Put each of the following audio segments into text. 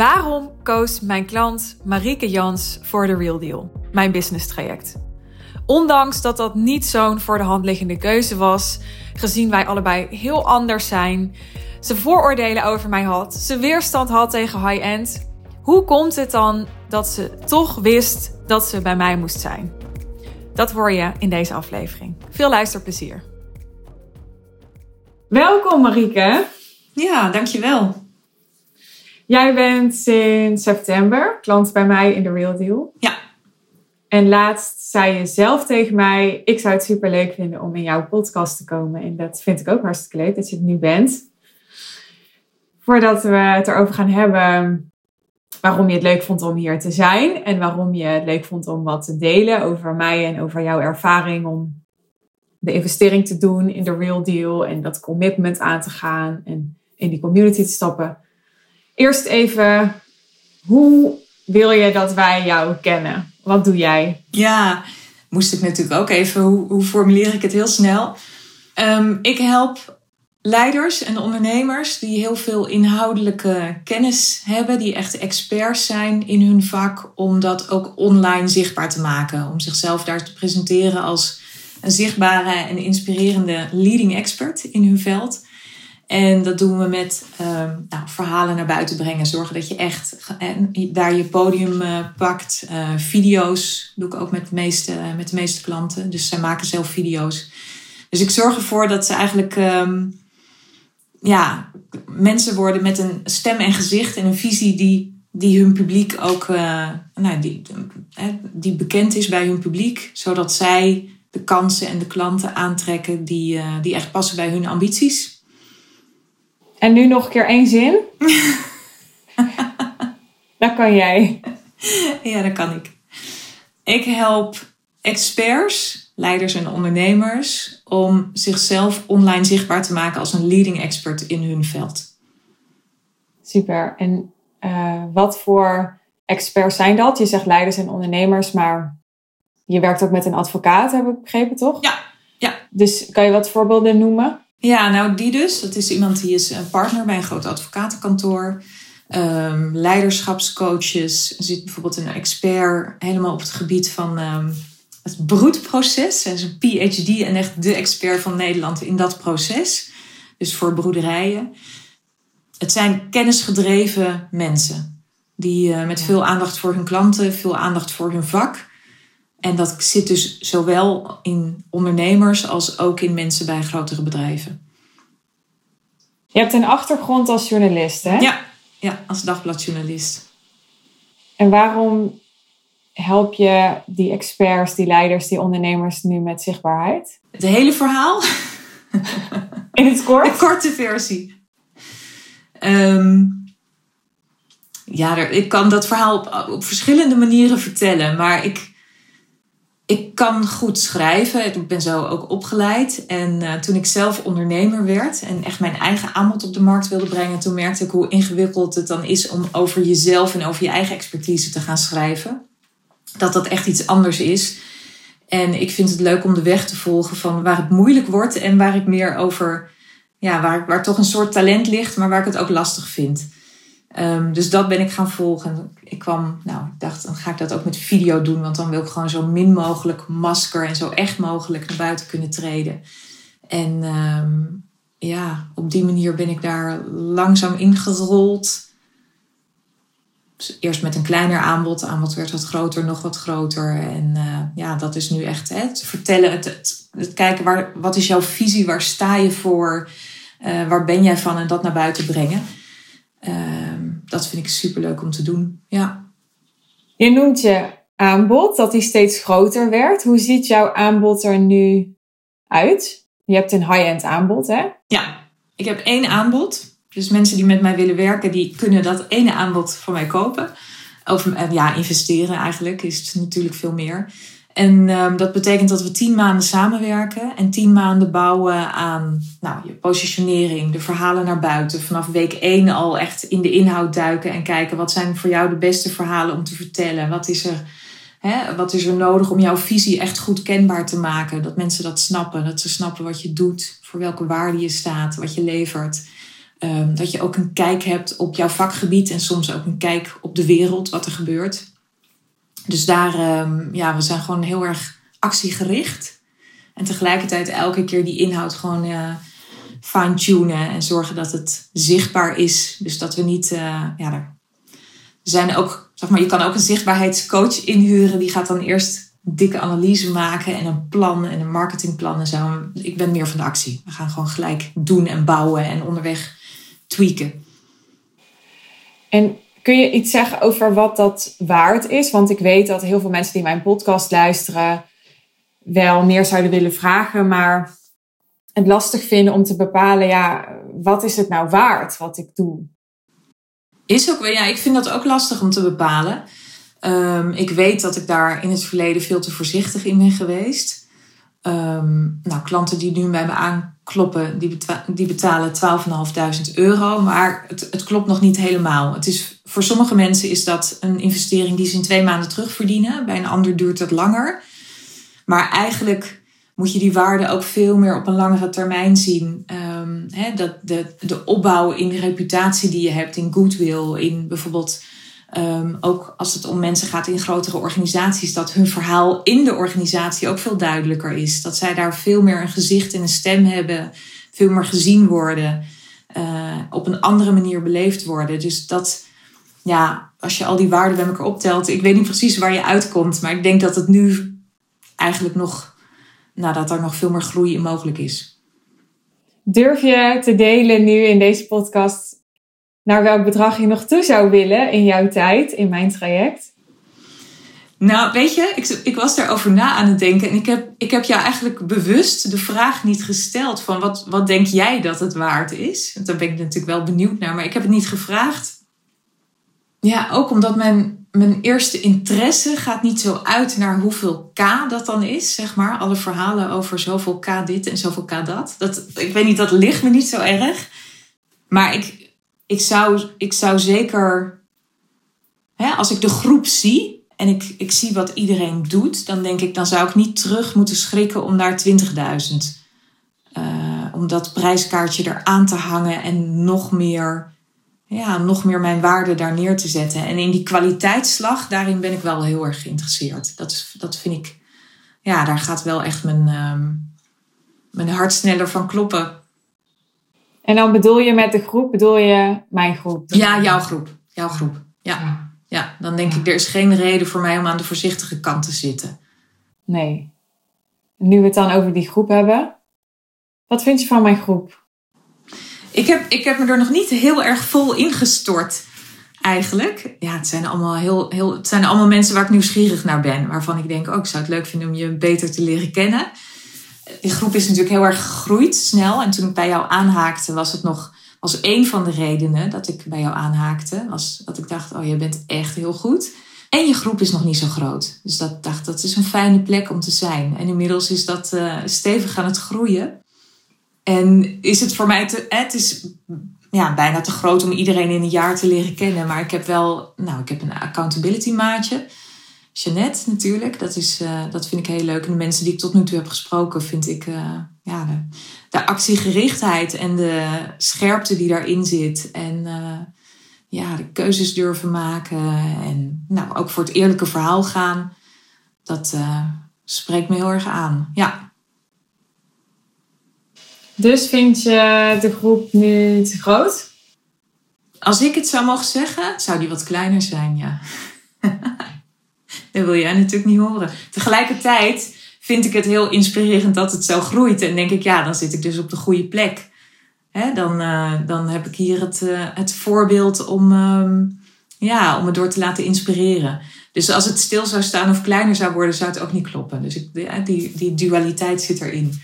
Waarom koos mijn klant Marieke Jans voor The Real Deal, mijn business traject? Ondanks dat dat niet zo'n voor de hand liggende keuze was, gezien wij allebei heel anders zijn, ze vooroordelen over mij had, ze weerstand had tegen high-end, hoe komt het dan dat ze toch wist dat ze bij mij moest zijn? Dat hoor je in deze aflevering. Veel luisterplezier. Welkom Marieke. Ja, dankjewel. Jij bent sinds september klant bij mij in The Real Deal. Ja. En laatst zei je zelf tegen mij: Ik zou het super leuk vinden om in jouw podcast te komen. En dat vind ik ook hartstikke leuk dat je het nu bent. Voordat we het erover gaan hebben waarom je het leuk vond om hier te zijn en waarom je het leuk vond om wat te delen over mij en over jouw ervaring om de investering te doen in de real deal en dat commitment aan te gaan en in die community te stappen. Eerst even, hoe wil je dat wij jou kennen? Wat doe jij? Ja, moest ik natuurlijk ook even, hoe, hoe formuleer ik het heel snel? Um, ik help leiders en ondernemers die heel veel inhoudelijke kennis hebben, die echt experts zijn in hun vak, om dat ook online zichtbaar te maken. Om zichzelf daar te presenteren als een zichtbare en inspirerende leading expert in hun veld. En dat doen we met um, nou, verhalen naar buiten brengen. Zorgen dat je echt en daar je podium uh, pakt. Uh, video's doe ik ook met de, meeste, met de meeste klanten. Dus zij maken zelf video's. Dus ik zorg ervoor dat ze eigenlijk um, ja, mensen worden met een stem en gezicht en een visie die, die hun publiek ook uh, nou, die, die bekend is bij hun publiek. Zodat zij de kansen en de klanten aantrekken die, die echt passen bij hun ambities. En nu nog een keer één zin. dat kan jij. Ja, dat kan ik. Ik help experts, leiders en ondernemers om zichzelf online zichtbaar te maken als een leading expert in hun veld. Super. En uh, wat voor experts zijn dat? Je zegt leiders en ondernemers, maar je werkt ook met een advocaat, heb ik begrepen, toch? Ja. ja. Dus kan je wat voorbeelden noemen? Ja, nou die dus. Dat is iemand die is een partner bij een groot advocatenkantoor. Um, leiderschapscoaches. zit bijvoorbeeld een expert helemaal op het gebied van um, het broedproces. Hij is een PhD en echt de expert van Nederland in dat proces. Dus voor broederijen. Het zijn kennisgedreven mensen. Die uh, met veel aandacht voor hun klanten, veel aandacht voor hun vak. En dat zit dus zowel in ondernemers als ook in mensen bij grotere bedrijven. Je hebt een achtergrond als journalist, hè? Ja, ja als dagbladjournalist. En waarom help je die experts, die leiders, die ondernemers nu met zichtbaarheid? Het hele verhaal? In het kort? De korte versie. Um, ja, er, ik kan dat verhaal op, op verschillende manieren vertellen, maar ik ik kan goed schrijven. Ik ben zo ook opgeleid. En uh, toen ik zelf ondernemer werd en echt mijn eigen aanbod op de markt wilde brengen, toen merkte ik hoe ingewikkeld het dan is om over jezelf en over je eigen expertise te gaan schrijven. Dat dat echt iets anders is. En ik vind het leuk om de weg te volgen van waar het moeilijk wordt en waar ik meer over, ja, waar, waar toch een soort talent ligt, maar waar ik het ook lastig vind. Um, dus dat ben ik gaan volgen. Ik kwam, nou, ik dacht, dan ga ik dat ook met video doen, want dan wil ik gewoon zo min mogelijk masker en zo echt mogelijk naar buiten kunnen treden. En um, ja, op die manier ben ik daar langzaam ingerold. Eerst met een kleiner aanbod. Aanbod werd wat groter, nog wat groter. En uh, ja, dat is nu echt het vertellen, het, het, kijken, waar, wat is jouw visie, waar sta je voor, uh, waar ben jij van en dat naar buiten brengen. Um, dat vind ik super leuk om te doen. Ja. Je noemt je aanbod, dat die steeds groter werd. Hoe ziet jouw aanbod er nu uit? Je hebt een high-end aanbod, hè? Ja, ik heb één aanbod. Dus mensen die met mij willen werken, die kunnen dat ene aanbod van mij kopen. Of ja, investeren eigenlijk is het natuurlijk veel meer. En um, dat betekent dat we tien maanden samenwerken en tien maanden bouwen aan nou, je positionering, de verhalen naar buiten. Vanaf week één al echt in de inhoud duiken en kijken wat zijn voor jou de beste verhalen om te vertellen. Wat is er Hè, wat is er nodig om jouw visie echt goed kenbaar te maken? Dat mensen dat snappen. Dat ze snappen wat je doet, voor welke waarde je staat, wat je levert. Ehm, dat je ook een kijk hebt op jouw vakgebied en soms ook een kijk op de wereld, wat er gebeurt. Dus daar, um, ja, we zijn gewoon heel erg actiegericht. En tegelijkertijd elke keer die inhoud gewoon uh, fine-tunen en zorgen dat het zichtbaar is. Dus dat we niet, uh, ja, er zijn ook, zeg maar, je kan ook een zichtbaarheidscoach inhuren. Die gaat dan eerst dikke analyse maken en een plan en een marketingplan en zo. Ik ben meer van de actie. We gaan gewoon gelijk doen en bouwen en onderweg tweaken. En kun je iets zeggen over wat dat waard is? Want ik weet dat heel veel mensen die mijn podcast luisteren wel meer zouden willen vragen, maar het lastig vinden om te bepalen, ja, wat is het nou waard wat ik doe? Is ook, ja, ik vind dat ook lastig om te bepalen. Um, ik weet dat ik daar in het verleden veel te voorzichtig in ben geweest. Um, nou, klanten die nu bij me aankloppen, die, die betalen 12.500 euro. Maar het, het, klopt nog niet helemaal. Het is, voor sommige mensen is dat een investering die ze in twee maanden terugverdienen. Bij een ander duurt dat langer. Maar eigenlijk moet je die waarde ook veel meer op een langere termijn zien. Um, dat de, de opbouw in de reputatie die je hebt, in goodwill, in bijvoorbeeld um, ook als het om mensen gaat in grotere organisaties, dat hun verhaal in de organisatie ook veel duidelijker is. Dat zij daar veel meer een gezicht en een stem hebben, veel meer gezien worden, uh, op een andere manier beleefd worden. Dus dat, ja, als je al die waarden bij elkaar optelt, ik weet niet precies waar je uitkomt, maar ik denk dat het nu eigenlijk nog, nou, dat er nog veel meer groei in mogelijk is. Durf je te delen nu in deze podcast naar welk bedrag je nog toe zou willen in jouw tijd, in mijn traject? Nou, weet je, ik, ik was daarover na aan het denken. En ik heb, ik heb jou eigenlijk bewust de vraag niet gesteld van wat, wat denk jij dat het waard is? Want daar ben ik natuurlijk wel benieuwd naar, maar ik heb het niet gevraagd. Ja, ook omdat mijn, mijn eerste interesse gaat niet zo uit naar hoeveel K dat dan is, zeg maar. Alle verhalen over zoveel K dit en zoveel K dat. dat ik weet niet, dat ligt me niet zo erg. Maar ik, ik zou, ik zou zeker, hè, als ik de groep zie en ik, ik zie wat iedereen doet, dan denk ik, dan zou ik niet terug moeten schrikken om naar 20.000. Uh, om dat prijskaartje eraan te hangen en nog meer, ja, nog meer mijn waarde daar neer te zetten. En in die kwaliteitsslag, daarin ben ik wel heel erg geïnteresseerd. Dat, dat vind ik, ja, daar gaat wel echt mijn, uh, mijn hart sneller van kloppen. En dan bedoel je met de groep, bedoel je mijn groep? Ja, jouw groep. Jouw groep. Ja. Ja, dan denk ik, er is geen reden voor mij om aan de voorzichtige kant te zitten. Nee. Nu we het dan over die groep hebben. Wat vind je van mijn groep? Ik heb, ik heb me er nog niet heel erg vol ingestort, eigenlijk. Ja, het zijn allemaal, heel, heel, het zijn allemaal mensen waar ik nieuwsgierig naar ben. Waarvan ik denk, oh, ik zou het leuk vinden om je beter te leren kennen die groep is natuurlijk heel erg gegroeid snel. En toen ik bij jou aanhaakte, was het nog was één van de redenen dat ik bij jou aanhaakte. Was dat ik dacht, oh, je bent echt heel goed. En je groep is nog niet zo groot. Dus dat dacht, dat is een fijne plek om te zijn. En inmiddels is dat uh, stevig aan het groeien. En is het voor mij te, het is ja, bijna te groot om iedereen in een jaar te leren kennen. Maar ik heb wel, nou, ik heb een accountability maatje. Jeannette natuurlijk. Dat, is, uh, dat vind ik heel leuk. En de mensen die ik tot nu toe heb gesproken, vind ik uh, ja, de, de, actiegerichtheid en de scherpte die daarin zit. En uh, ja, de keuzes durven maken. En nou, ook voor het eerlijke verhaal gaan. Dat spreekt me heel erg aan. Ja. Dus vind je de groep nu te groot? Als ik het zou mogen zeggen, zou die wat kleiner zijn, ja. Dat wil jij natuurlijk niet horen. Tegelijkertijd vind ik het heel inspirerend dat het zo groeit. En denk ik, ja, dan zit ik dus op de goede plek. Hè, dan, uh, dan heb ik hier het, uh, het voorbeeld om, uh, ja, om me door te laten inspireren. Dus als het stil zou staan of kleiner zou worden, zou het ook niet kloppen. Dus ik, die, die dualiteit zit erin.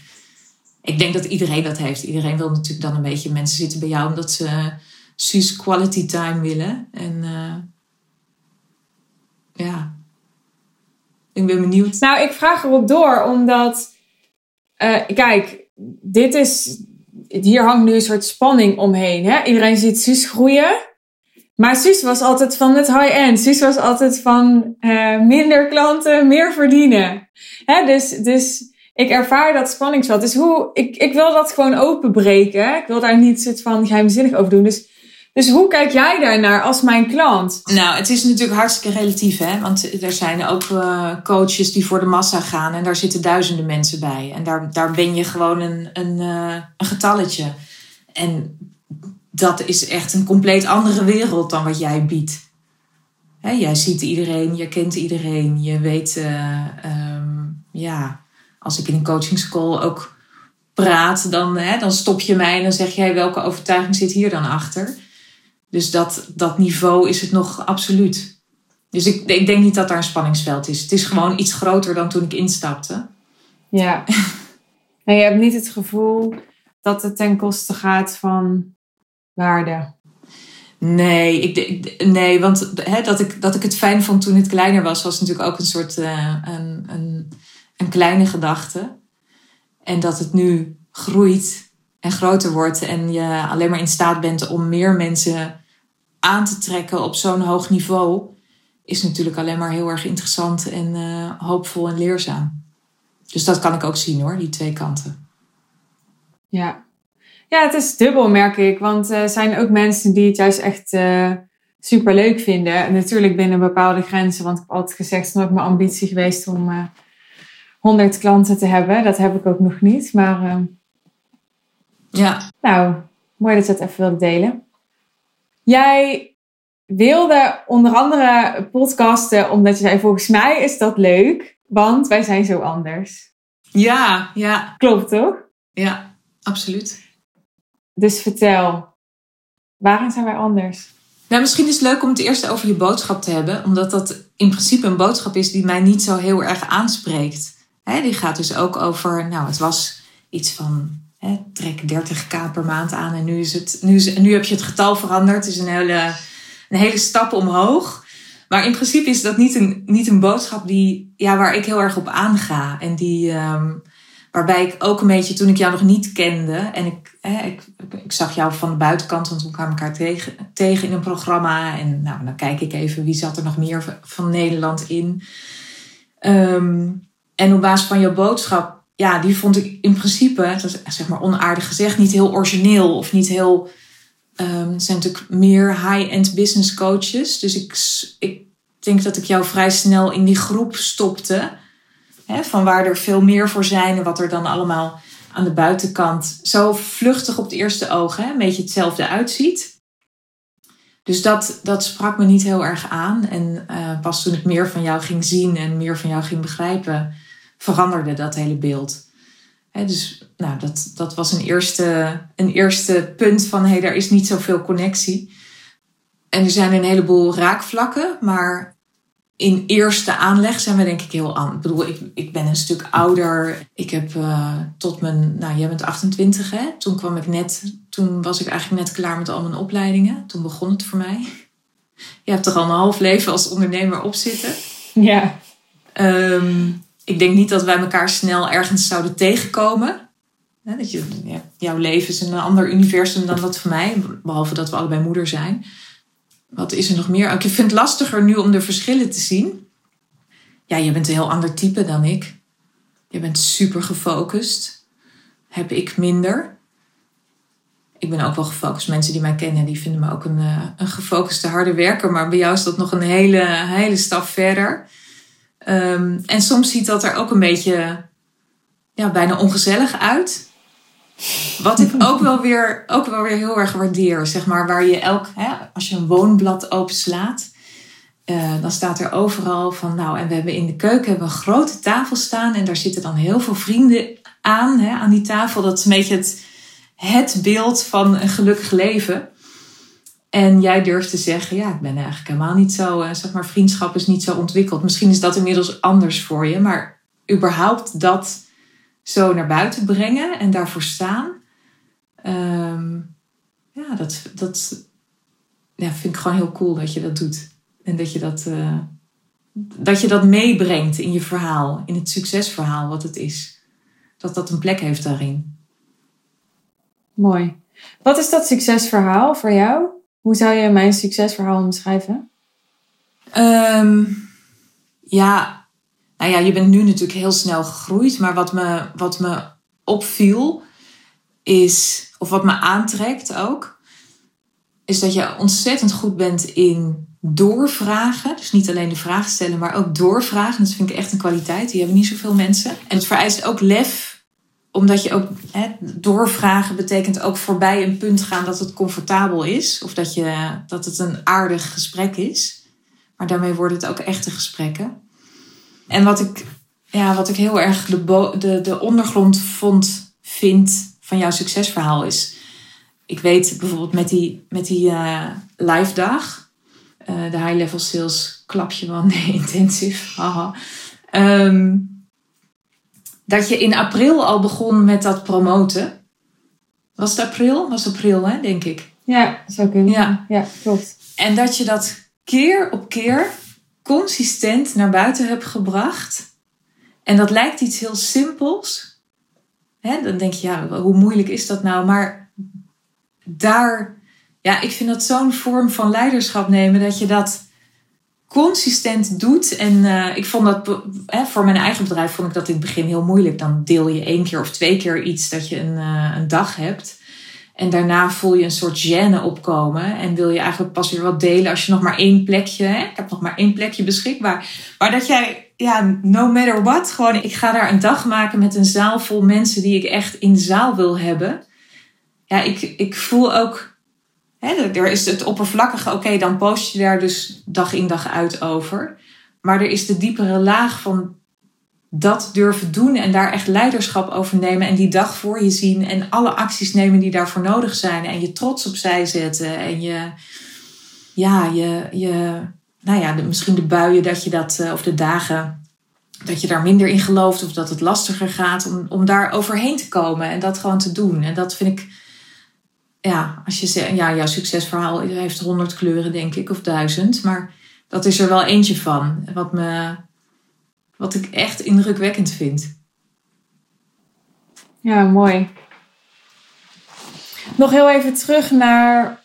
Ik denk dat iedereen dat heeft. Iedereen wil natuurlijk dan een beetje mensen zitten bij jou omdat ze sus quality time willen. En uh, ja, ik ben benieuwd. Nou, ik vraag erop door, omdat, uh, kijk, dit is, hier hangt nu een soort spanning omheen. Hè? Iedereen ziet Suus groeien. Maar Suus was altijd van het high-end. Suus was altijd van uh, minder klanten, meer verdienen. Hè, dus, dus ik ervaar dat spanningsveld. Dus hoe, ik, ik wil dat gewoon openbreken. Ik wil daar niet soort van geheimzinnig over doen. Dus, dus hoe kijk jij daarnaar als mijn klant? Nou, het is natuurlijk hartstikke relatief, hè? Want er zijn ook uh, coaches die voor de massa gaan en daar zitten duizenden mensen bij. En daar, daar ben je gewoon een, een, uh, een getalletje. En dat is echt een compleet andere wereld dan wat jij biedt. Hè, jij ziet iedereen, je kent iedereen, je weet, uh, um, ja, als ik in een coaching school ook praat, dan, hè, dan stop je mij en dan zeg jij welke overtuiging zit hier dan achter. Dus dat, dat niveau is het nog absoluut. Dus ik, ik denk niet dat daar een spanningsveld is. Het is gewoon iets groter dan toen ik instapte. Ja. en je hebt niet het gevoel dat het ten koste gaat van waarde? Nee, ik, nee want hè, dat, ik, dat ik het fijn vond toen het kleiner was, was natuurlijk ook een soort uh, een, een, een kleine gedachte. En dat het nu groeit en groter wordt en je alleen maar in staat bent om meer mensen aan te trekken op zo'n hoog niveau, is natuurlijk alleen maar heel erg interessant en uh, hoopvol en leerzaam. Dus dat kan ik ook zien hoor, die twee kanten. Ja, ja, het is dubbel, merk ik. Want er zijn ook mensen die het juist echt uh, super leuk vinden. natuurlijk binnen bepaalde grenzen. Want ik heb altijd gezegd, het is nooit mijn ambitie geweest om uh, 100 klanten te hebben. Dat heb ik ook nog niet. Maar ja. nou, mooi dat je het even wilde delen. Jij wilde onder andere podcasten omdat je zei, volgens mij is dat leuk. Want wij zijn zo anders. Ja, ja. Klopt toch? Ja, absoluut. Dus vertel, waarin zijn wij anders? Nou, misschien is het leuk om het eerst over je boodschap te hebben, omdat dat in principe een boodschap is die mij niet zo heel erg aanspreekt. die gaat dus ook over, nou, het was iets van trek 30k per maand aan en nu, is het, nu, is, nu heb je het getal veranderd. Het is een hele, een hele stap omhoog. Maar in principe is dat niet een, niet een boodschap die, ja, waar ik heel erg op aanga. En die, um, Waarbij ik ook een beetje, toen ik jou nog niet kende en ik, ik, ik, zag jou van de buitenkant, want we kwamen elkaar tegen, tegen in een programma. En nou, dan kijk ik even wie zat er nog meer van Nederland in. Um, en op basis van jouw boodschap, ja, die vond ik in principe, zeg maar onaardig gezegd, niet heel origineel of niet heel. Um, het zijn natuurlijk meer high-end business coaches. Dus ik, ik denk dat ik jou vrij snel in die groep stopte. Hè, van waar er veel meer voor zijn en wat er dan allemaal aan de buitenkant zo vluchtig op het eerste oog hè, een beetje hetzelfde uitziet. Dus dat, dat sprak me niet heel erg aan. En uh, pas toen ik meer van jou ging zien en meer van jou ging begrijpen, veranderde dat hele beeld. Dus nou, dat, dat was een eerste, een eerste punt van hé, hey, daar is niet zoveel connectie. En er zijn een heleboel raakvlakken, maar in eerste aanleg zijn we denk ik heel aan. Ik bedoel, ik, ik ben een stuk ouder. Ik heb uh, tot mijn, nou jij bent 28 hè. Toen kwam ik net, toen was ik eigenlijk net klaar met al mijn opleidingen. Toen begon het voor mij. Je hebt toch al een half leven als ondernemer op zitten. Ja. Um, ik denk niet dat wij elkaar snel ergens zouden tegenkomen. dat je, ja, jouw leven is een ander universum dan dat van mij. Behalve dat we allebei moeder zijn. Wat is er nog meer? Ik vind het lastiger nu om de verschillen te zien. Ja, je bent een heel ander type dan ik. Je bent super gefocust. Heb ik minder. Ik ben ook wel gefocust. Mensen die mij kennen, die vinden me ook een, eh, een gefocuste harde werker. Maar bij jou is dat nog een hele, hele stap verder. Um, en soms ziet dat er ook een beetje ja, bijna ongezellig uit. Wat ik ook wel weer, ook wel weer heel erg waardeer, zeg maar, waar je elk, hè, als je een woonblad openslaat, uh, dan staat er overal van, nou, en we hebben in de keuken hebben een grote tafel staan en daar zitten dan heel veel vrienden aan, hè, aan die tafel. Dat is een beetje het, het beeld van een gelukkig leven. En jij durft te zeggen, ja, ik ben eigenlijk helemaal niet zo, uh, zeg maar, vriendschap is niet zo ontwikkeld. Misschien is dat inmiddels anders voor je, maar überhaupt dat zo naar buiten brengen en daarvoor staan. Um, ja, dat, dat ja, vind ik gewoon heel cool dat je dat doet. En dat je dat, uh, dat, je dat meebrengt in je verhaal, in het succesverhaal wat het is. Dat dat een plek heeft daarin. Mooi. Wat is dat succesverhaal voor jou? Hoe zou je mijn succesverhaal omschrijven? Ehm, ja, nou ja, je bent nu natuurlijk heel snel gegroeid. Maar wat me, wat me opviel is, of wat me aantrekt ook, is dat je ontzettend goed bent in doorvragen. Dus niet alleen de vraag stellen, maar ook doorvragen. Dat vind ik echt een kwaliteit. Die hebben niet zoveel mensen. En het vereist ook lef omdat je ook hè, doorvragen betekent ook voorbij een punt gaan dat het comfortabel is. Of dat, je, dat het een aardig gesprek is. Maar daarmee worden het ook echte gesprekken. En wat ik, ja, wat ik heel erg de, de, de ondergrond vond, vind van jouw succesverhaal is. Ik weet bijvoorbeeld met die, met die uh, live dag. Uh, de high level sales klapje van. Um, dat je in april al begon met dat promoten. Was het april? Was april, hè, denk ik. Ja, zou kunnen. Ja. ja, klopt. En dat je dat keer op keer consistent naar buiten hebt gebracht. En dat lijkt iets heel simpels. Hè, dan denk je, ja, hoe moeilijk is dat nou? Maar daar, ja, ik vind dat zo'n vorm van leiderschap nemen dat je dat consistent doet. En uh, ik vond dat voor mijn eigen bedrijf vond ik dat in het begin heel moeilijk. Dan deel je één keer of twee keer iets dat je een, uh, een dag hebt. En daarna voel je een soort gêne opkomen. En wil je eigenlijk pas weer wat delen als je nog maar één plekje. Hè? Ik heb nog maar één plekje beschikbaar. Maar dat jij, ja, no matter what, gewoon ik ga daar een dag maken met een zaal vol mensen die ik echt in zaal wil hebben. Ja, ik, ik voel ook er is het oppervlakkige, oké, dan post je daar dus dag in dag uit over. Maar er is de diepere laag van dat durven doen en daar echt leiderschap over nemen en die dag voor je zien en alle acties nemen die daarvoor nodig zijn en je trots opzij zetten en je, ja, je, je nou ja, misschien de buien dat je dat, eh, of de dagen dat je daar minder in gelooft of dat het lastiger gaat om, om daar overheen te komen en dat gewoon te doen. En dat vind ik ja, als je zegt, ja, jouw succesverhaal heeft honderd kleuren, denk ik, of duizend. Maar dat is er wel eentje van. Wat, me, wat ik echt indrukwekkend vind. Ja, mooi. Nog heel even terug naar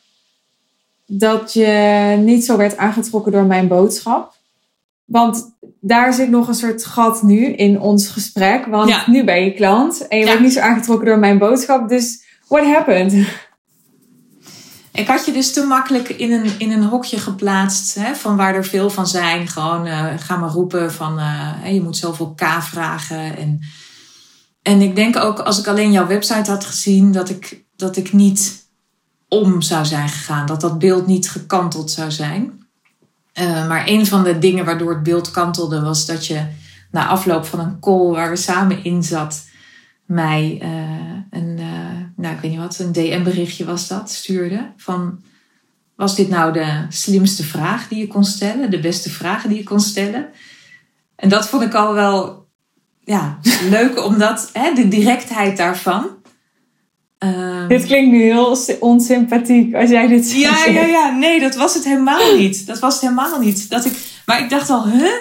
dat je niet zo werd aangetrokken door mijn boodschap. Want daar zit nog een soort gat nu in ons gesprek. Want nu ben je klant en je wordt niet zo aangetrokken door mijn boodschap. Dus what happened? Ik had je dus te makkelijk in een, in een hokje geplaatst, hè, van waar er veel van zijn. Gewoon uh, ga maar roepen van uh, je moet zoveel K vragen. En, en ik denk ook als ik alleen jouw website had gezien, dat ik, dat ik niet om zou zijn gegaan. Dat dat beeld niet gekanteld zou zijn. Uh, maar een van de dingen waardoor het beeld kantelde was dat je na afloop van een call waar we samen in zat, mij een nou, ik weet niet wat, een DM-berichtje was dat, stuurde. Van, was dit nou de slimste vraag die je kon stellen? De beste vragen die je kon stellen? En dat vond ik al wel ja, leuk, omdat hè, de directheid daarvan. Um, dit klinkt nu heel onsympathiek als jij dit zegt. Ja, ja, ja. Nee, dat was het helemaal niet. Dat was het helemaal niet. Dat ik, maar ik dacht al, huh?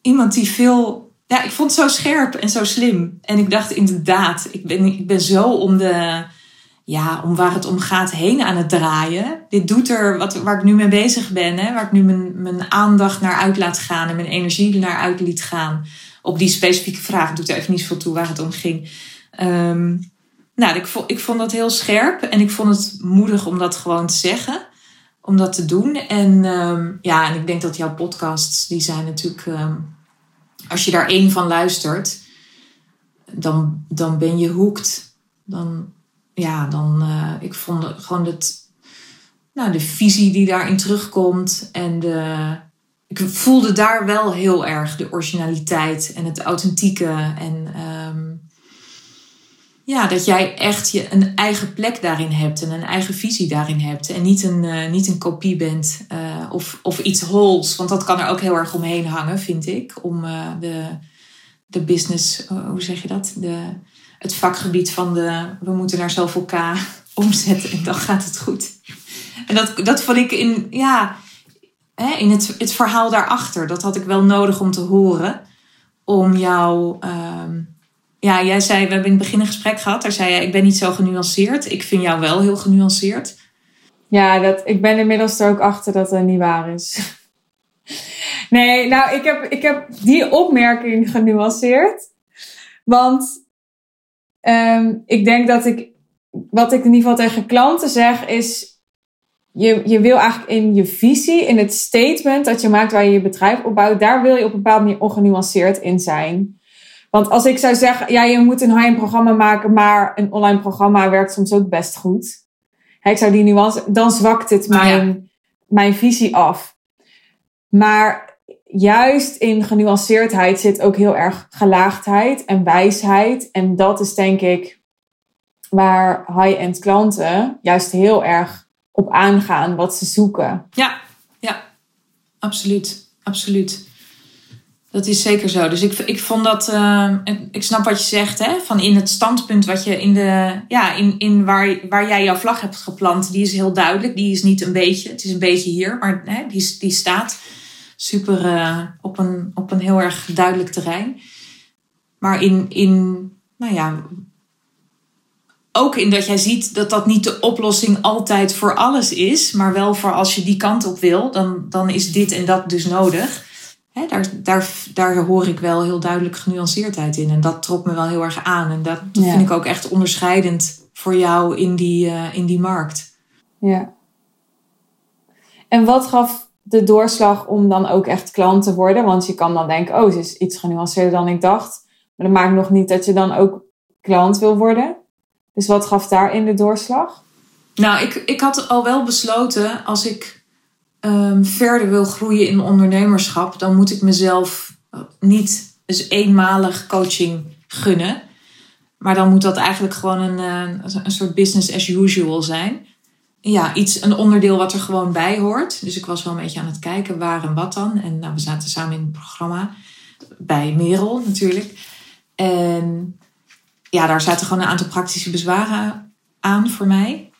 Iemand die veel ja, ik vond het zo scherp en zo slim. En ik dacht inderdaad, ik ben, ik ben zo om de, ja, om waar het om gaat heen aan het draaien. Dit doet er, wat, waar ik nu mee bezig ben, hè, waar ik nu mijn, mijn aandacht naar uit laat gaan en mijn energie naar uit liet gaan. Op die specifieke vraag doet er even niet veel toe waar het om ging. Um, nou, ik vond, ik vond dat heel scherp en ik vond het moedig om dat gewoon te zeggen. Om dat te doen. En um, ja, en ik denk dat jouw podcasts, die zijn natuurlijk um, als je daar één van luistert, dan, dan ben je hoekt. Dan, ja, dan, uh, ik vond gewoon het, nou, de visie die daarin terugkomt en de, ik voelde daar wel heel erg de originaliteit en het authentieke. En um, ja, dat jij echt je een eigen plek daarin hebt en een eigen visie daarin hebt. En niet een, uh, niet een kopie bent uh, of, of iets hols. Want dat kan er ook heel erg omheen hangen, vind ik. Om uh, de, de business, hoe zeg je dat? De, het vakgebied van de we moeten naar zoveel K omzetten en dan gaat het goed. En dat, dat vond ik in, ja, hè, in het, het verhaal daarachter. Dat had ik wel nodig om te horen. Om jou ja, jij zei, we hebben in het begin een gesprek gehad. Daar zei je, ik ben niet zo genuanceerd. Ik vind jou wel heel genuanceerd. Ja, dat, ik ben inmiddels er ook achter dat het niet waar is. Nee, nou, ik heb, ik heb die opmerking genuanceerd. Want um, ik denk dat ik, wat ik in ieder geval tegen klanten zeg, is: je, je wil eigenlijk in je visie, in het statement dat je maakt waar je je bedrijf opbouwt, daar wil je op een bepaalde manier ongenuanceerd in zijn. Want als ik zou zeggen, ja, je moet een high-end programma maken, maar een online programma werkt soms ook best goed. Ik zou die nuance, dan zwakt het ah, mijn, mijn visie af. Maar juist in genuanceerdheid zit ook heel erg gelaagdheid en wijsheid. En dat is denk ik waar high-end klanten juist heel erg op aangaan wat ze zoeken. Ja, ja, absoluut. Absoluut. Dat is zeker zo. Dus ik, ik vond dat, uh, ik snap wat je zegt, hè, van in het standpunt wat je in de, ja, in, in waar, waar jij jouw vlag hebt geplant, die is heel duidelijk. Die is niet een beetje, het is een beetje hier, maar hè, die, die staat super uh, op, een, op een heel erg duidelijk terrein. Maar in, in, nou ja, ook in dat jij ziet dat dat niet de oplossing altijd voor alles is, maar wel voor als je die kant op wil, dan, dan is dit en dat dus nodig. Daar, daar, daar hoor ik wel heel duidelijk genuanceerdheid in. En dat trok me wel heel erg aan. En dat vind ik ook echt onderscheidend voor jou in die, uh, in die markt. Ja. En wat gaf de doorslag om dan ook echt klant te worden? Want je kan dan denken, oh, ze is iets genuanceerder dan ik dacht. Maar dat maakt nog niet dat je dan ook klant wil worden. Dus wat gaf daarin de doorslag? Nou, ik, ik had al wel besloten, als ik um, verder wil groeien in ondernemerschap, dan moet ik mezelf niet eens eenmalig coaching gunnen. Maar dan moet dat eigenlijk gewoon een, eh, een soort business as usual zijn. Ja, iets, een onderdeel wat er gewoon bij hoort. Dus ik was wel een beetje aan het kijken waar en wat dan. En nou, we zaten samen in het programma. Bij Merel natuurlijk. En ja, daar zaten gewoon een aantal praktische bezwaren aan voor mij.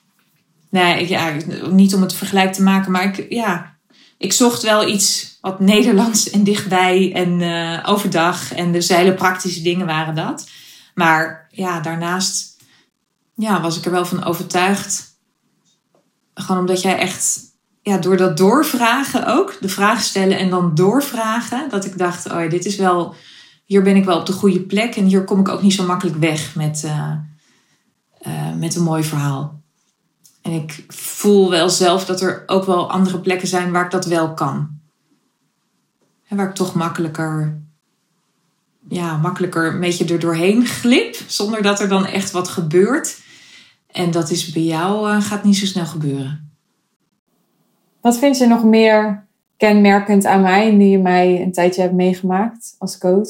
Nee, ja, niet om het vergelijk te maken, maar ik, ja, ik zocht wel iets wat Nederlands en dichtbij en uh, overdag. En dus hele praktische dingen waren dat. Maar ja, daarnaast ja, was ik er wel van overtuigd. Gewoon omdat jij echt, ja, door dat doorvragen ook, de vraag stellen en dan doorvragen, dat ik dacht, oh ja, dit is wel, hier ben ik wel op de goede plek en hier kom ik ook niet zo makkelijk weg met, uh, uh, met een mooi verhaal. En ik voel wel zelf dat er ook wel andere plekken zijn waar ik dat wel kan. En waar ik toch makkelijker, ja, makkelijker een beetje er doorheen glip. Zonder dat er dan echt wat gebeurt. En dat is bij jou, uh, gaat niet zo snel gebeuren. Wat vind je nog meer kenmerkend aan mij, die je mij een tijdje hebt meegemaakt als coach?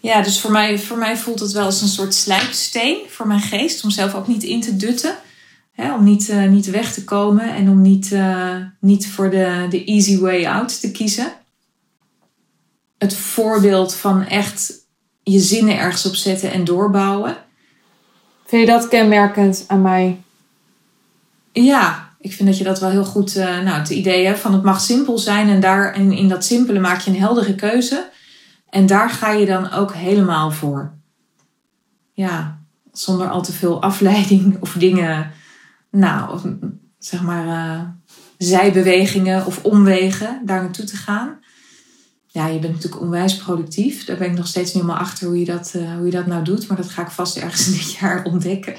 Ja, dus voor mij, voor mij voelt het wel als een soort slijpsteen voor mijn geest. Om zelf ook niet in te dutten om niet, uh, niet weg te komen en om niet, uh, niet voor de, de easy way out te kiezen. Het voorbeeld van echt je zinnen ergens op zetten en doorbouwen. Vind je dat kenmerkend aan mij? Ja, ik vind dat je dat wel heel goed. Uh, nou, het idee van het mag simpel zijn en daar en in dat simpele maak je een heldere keuze. En daar ga je dan ook helemaal voor. Ja, zonder al te veel afleiding of dingen nou, zeg maar, uh, zijbewegingen of omwegen daar naartoe te gaan. Ja, je bent natuurlijk onwijs productief. Daar ben ik nog steeds niet helemaal achter hoe je dat, uh, hoe je dat nou doet. Maar dat ga ik vast ergens dit jaar ontdekken.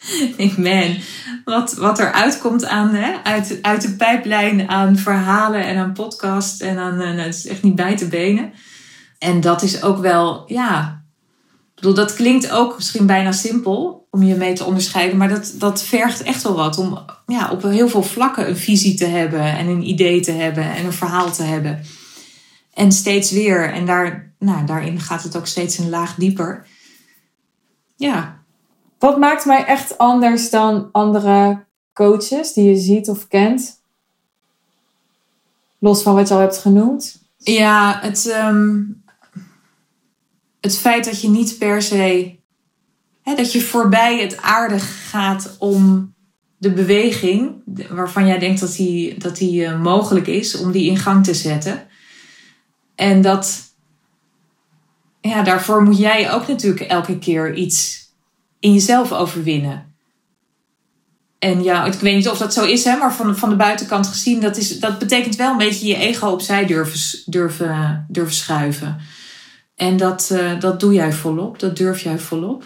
ik man, wat, wat er uitkomt aan, hè, uit, uit de pijplijn aan verhalen en aan podcast en aan, uh, nou, het is echt niet bij te benen. En dat is ook wel, ja, ik bedoel, dat klinkt ook misschien bijna simpel om je mee te onderscheiden. Maar dat, dat vergt echt wel wat om ja, op heel veel vlakken een visie te hebben en een idee te hebben en een verhaal te hebben. En steeds weer. En daar, nou, daarin gaat het ook steeds een laag dieper. Ja. Wat maakt mij echt anders dan andere coaches die je ziet of kent? Los van wat je al hebt genoemd. Ja, het, um, het feit dat je niet per se dat je voorbij het aardig gaat om de beweging, waarvan jij denkt dat die, dat die uh, mogelijk is, om die in gang te zetten. En dat, ja, daarvoor moet jij ook natuurlijk elke keer iets in jezelf overwinnen. En ja, ik weet niet of dat zo is, hè, maar van, van de buitenkant gezien, dat, is, dat betekent wel een beetje je ego opzij durven, durven, durven schuiven. En dat, uh, dat doe jij volop, dat durf jij volop.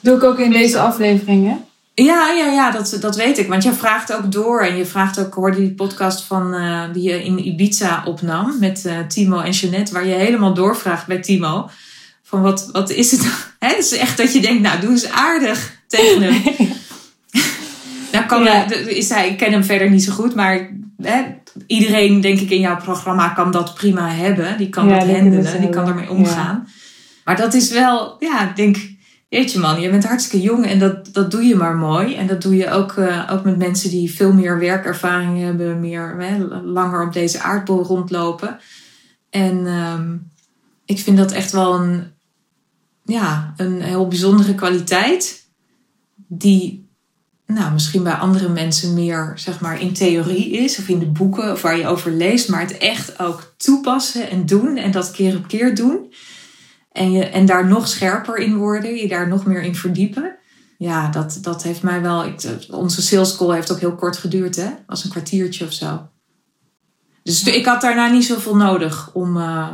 Doe ik ook in deze afleveringen? Ja, ja, ja dat, dat weet ik. Want je vraagt ook door. En je vraagt ook, hoorde die podcast van, uh, die je in Ibiza opnam met uh, Timo en Jeanette, waar je helemaal doorvraagt bij Timo. Van wat, wat is het? Hè? Het is echt dat je denkt, nou, doe eens aardig tegen hem. nou, kan ja. is hij, ik ken hem verder niet zo goed, maar hè, iedereen, denk ik, in jouw programma kan dat prima hebben. Die kan dat handelen, die kan ermee omgaan. Maar dat is wel, ja, ik denk jeetje man, je bent hartstikke jong en dat, dat doe je maar mooi. En dat doe je ook, uh, ook met mensen die veel meer werkervaring hebben, meer hè, langer op deze aardbol rondlopen. En um, ik vind dat echt wel een, ja, een heel bijzondere kwaliteit. Die nou, misschien bij andere mensen meer zeg maar, in theorie is of in de boeken of waar je over leest, maar het echt ook toepassen en doen en dat keer op keer doen. En, je, en daar nog scherper in worden, je daar nog meer in verdiepen. Ja, dat, dat heeft mij wel. Ik, onze sales call heeft ook heel kort geduurd, hè? Was een kwartiertje of zo. Dus ik had daarna niet zoveel nodig om, uh,